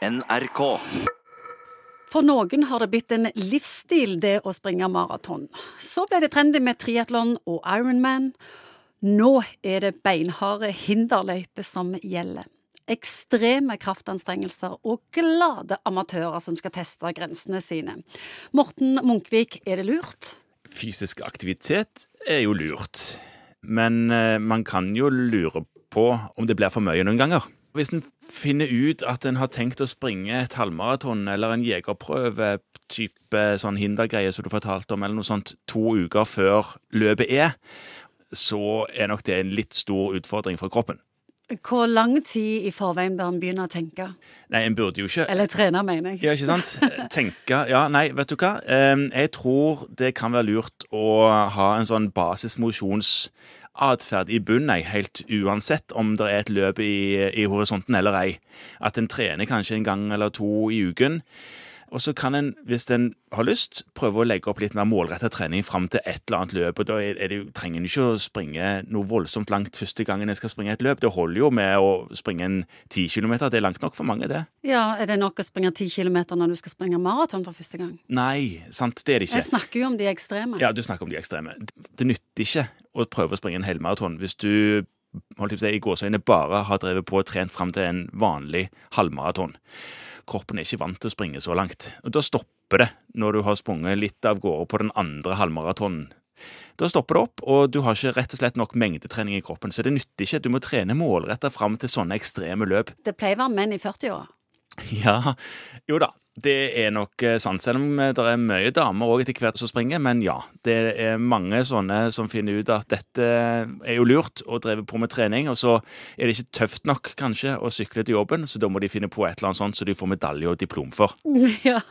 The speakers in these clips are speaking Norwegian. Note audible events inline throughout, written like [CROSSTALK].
NRK. For noen har det blitt en livsstil, det å springe maraton. Så ble det trendy med triatlon og Ironman. Nå er det beinharde hinderløyper som gjelder. Ekstreme kraftanstrengelser og glade amatører som skal teste grensene sine. Morten Munkvik, er det lurt? Fysisk aktivitet er jo lurt, men eh, man kan jo lure på om det blir for mye noen ganger. Hvis en finner ut at en har tenkt å springe et halvmaraton eller en jegerprøve, type sånn hindergreie som du fortalte om, eller noe sånt, to uker før løpet er, så er nok det en litt stor utfordring for kroppen. Hvor lang tid i forveien bør en begynne å tenke? Nei, en burde jo ikke Eller trene, mener jeg. Ja, ikke sant? Tenke Ja, nei, vet du hva. Jeg tror det kan være lurt å ha en sånn basismosjonsatferd i bunnen, helt uansett om det er et løp i, i horisonten eller ei. At en trener kanskje en gang eller to i uken. Og så kan en, hvis en har lyst, prøve å legge opp litt mer målrettet trening fram til et eller annet løp. Og da er det trenger en ikke å springe noe voldsomt langt første gangen en skal springe et løp. Det holder jo med å springe en ti kilometer. Det er langt nok for mange, det. Ja, Er det nok å springe ti kilometer når du skal springe maraton for første gang? Nei, sant, det er det ikke. Jeg snakker jo om de ekstreme. Ja, du snakker om de ekstreme. Det nytter ikke å prøve å springe en helmaraton hvis du holdt jeg på å si, i gåseøyne bare har drevet på og trent fram til en vanlig halvmaraton. Kroppen er ikke vant til å springe så langt. Og Da stopper det når du har sprunget litt av gårde på den andre halvmaratonen. Da stopper det opp, og du har ikke rett og slett nok mengdetrening i kroppen. Så det nytter ikke. Du må trene målretta fram til sånne ekstreme løp. Det pleier å være menn i 40-åra. Ja, jo da. Det er nok eh, sant, selv om det er mye damer òg etter hvert som springer. Men ja, det er mange sånne som finner ut at dette er jo lurt, og driver på med trening. Og så er det ikke tøft nok, kanskje, å sykle til jobben, så da må de finne på et eller annet sånt så de får medalje og diplom for. [LAUGHS] Ja.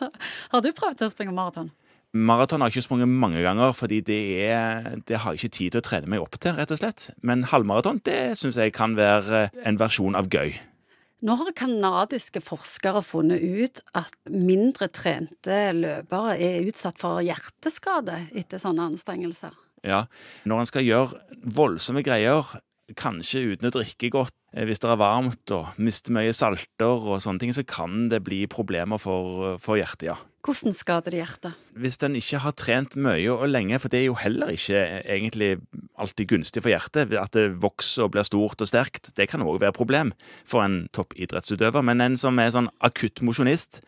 Har du prøvd å springe maraton? Maraton har jeg ikke sprunget mange ganger, fordi det, er, det har jeg ikke tid til å trene meg opp til, rett og slett. Men halvmaraton, det syns jeg kan være en versjon av gøy. Nå har kanadiske forskere funnet ut at mindre trente løpere er utsatt for hjerteskade etter sånne anstrengelser. Ja, når en skal gjøre voldsomme greier, kanskje uten å drikke godt, eh, hvis det er varmt og miste mye salter og sånne ting, så kan det bli problemer for, for hjertet, ja. Hvordan skader det hjertet? Hvis en ikke har trent mye og lenge, for det er jo heller ikke egentlig alltid gunstig for hjertet, at det vokser og blir stort og sterkt, det kan òg være et problem for en toppidrettsutøver. Men en som er sånn akutt mosjonist,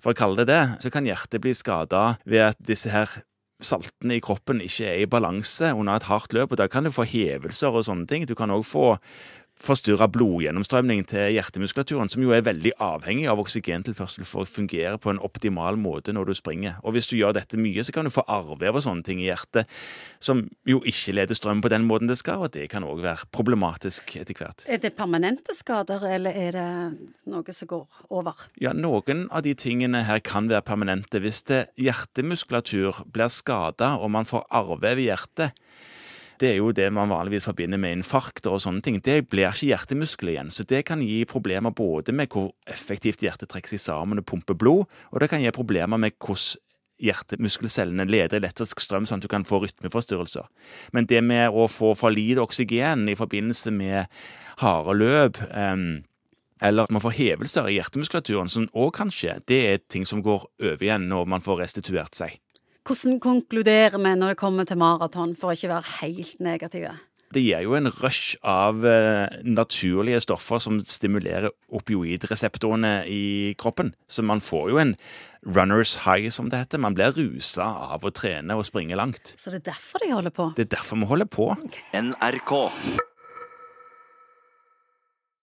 for å kalle det det, så kan hjertet bli skada ved at disse her saltene i kroppen ikke er i balanse under et hardt løp, og da kan du få hevelser og sånne ting. Du kan òg få forstyrra blodgjennomstrømning til hjertemuskulaturen, som jo er veldig avhengig av oksygentilførsel for å fungere på en optimal måte når du springer. Og hvis du gjør dette mye, så kan du få arrvev og sånne ting i hjertet som jo ikke leder strøm på den måten det skal, og det kan òg være problematisk etter hvert. Er det permanente skader, eller er det noe som går over? Ja, noen av de tingene her kan være permanente. Hvis det hjertemuskulatur blir skada og man får arrvev i hjertet, det er jo det man vanligvis forbinder med infarkter og sånne ting. Det blir ikke hjertemuskler igjen, så det kan gi problemer både med hvor effektivt hjertet trekker seg sammen og pumper blod, og det kan gi problemer med hvordan hjertemuskelcellene leder elektrisk strøm, sånn at du kan få rytmeforstyrrelser. Men det med å få for lite oksygen i forbindelse med harde løp, um, eller at man får hevelser i hjertemuskulaturen, som òg kan skje, det er ting som går over igjen når man får restituert seg. Hvordan konkluderer vi når det kommer til maraton, for å ikke være helt negative? Det gir jo en rush av eh, naturlige stoffer som stimulerer opioidreseptorene i kroppen. Så man får jo en runners high, som det heter. Man blir rusa av å trene og springe langt. Så det er derfor de holder på? Det er derfor vi holder på. NRK.